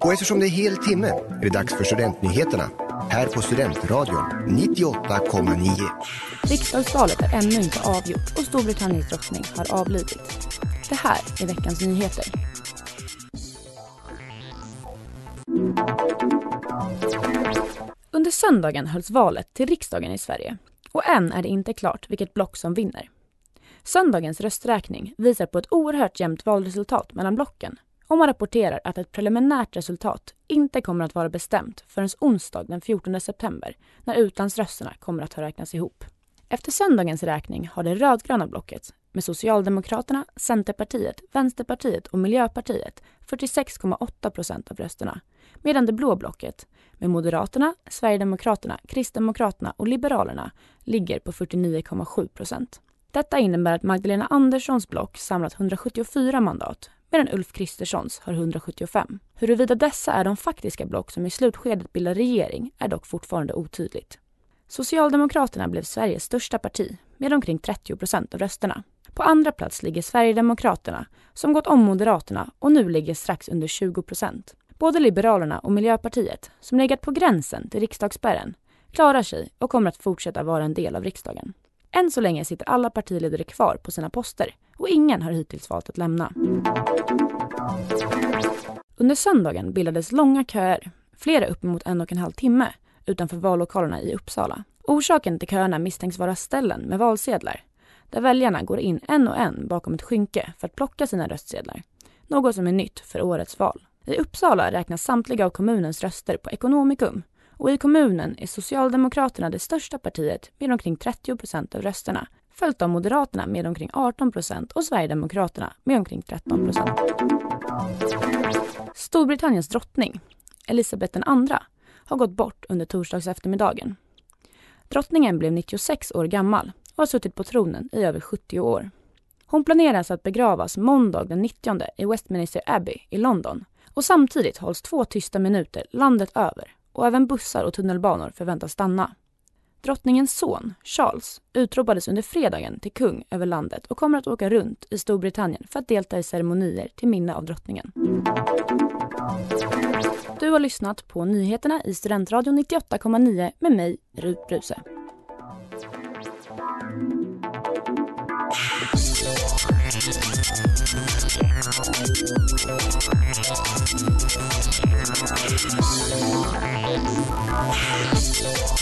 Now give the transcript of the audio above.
Och eftersom det är hel timme är det dags för Studentnyheterna här på Studentradion 98,9. Riksdagsvalet är ännu inte avgjort och Storbritanniens drottning har avlidit. Det här är veckans nyheter. Under söndagen hölls valet till riksdagen i Sverige och än är det inte klart vilket block som vinner. Söndagens rösträkning visar på ett oerhört jämnt valresultat mellan blocken och man rapporterar att ett preliminärt resultat inte kommer att vara bestämt förrän onsdag den 14 september när utlandsrösterna kommer att ha räknats ihop. Efter söndagens räkning har det rödgröna blocket med Socialdemokraterna, Centerpartiet, Vänsterpartiet och Miljöpartiet 46,8 procent av rösterna medan det blå blocket med Moderaterna, Sverigedemokraterna, Kristdemokraterna och Liberalerna ligger på 49,7 procent. Detta innebär att Magdalena Anderssons block samlat 174 mandat medan Ulf Kristerssons har 175. Huruvida dessa är de faktiska block som i slutskedet bildar regering är dock fortfarande otydligt. Socialdemokraterna blev Sveriges största parti med omkring 30 procent av rösterna. På andra plats ligger Sverigedemokraterna som gått om Moderaterna och nu ligger strax under 20 procent. Både Liberalerna och Miljöpartiet, som legat på gränsen till riksdagsspärren, klarar sig och kommer att fortsätta vara en del av riksdagen. Än så länge sitter alla partiledare kvar på sina poster och ingen har hittills valt att lämna. Under söndagen bildades långa köer, flera uppemot en och en halv timme, utanför vallokalerna i Uppsala. Orsaken till köerna misstänks vara ställen med valsedlar, där väljarna går in en och en bakom ett skynke för att plocka sina röstsedlar. Något som är nytt för årets val. I Uppsala räknas samtliga av kommunens röster på Ekonomikum och i kommunen är Socialdemokraterna det största partiet med omkring 30 procent av rösterna följt av Moderaterna med omkring 18 procent och Sverigedemokraterna med omkring 13 procent. Storbritanniens drottning, Elisabeth II, har gått bort under torsdags eftermiddagen. Drottningen blev 96 år gammal och har suttit på tronen i över 70 år. Hon planeras att begravas måndag den 90 i Westminster Abbey i London och samtidigt hålls två tysta minuter landet över och även bussar och tunnelbanor förväntas stanna. Drottningens son, Charles, utropades under fredagen till kung över landet och kommer att åka runt i Storbritannien för att delta i ceremonier till minne av drottningen. Du har lyssnat på nyheterna i Studentradion 98,9 med mig, Rut Bruse. Thank Peace.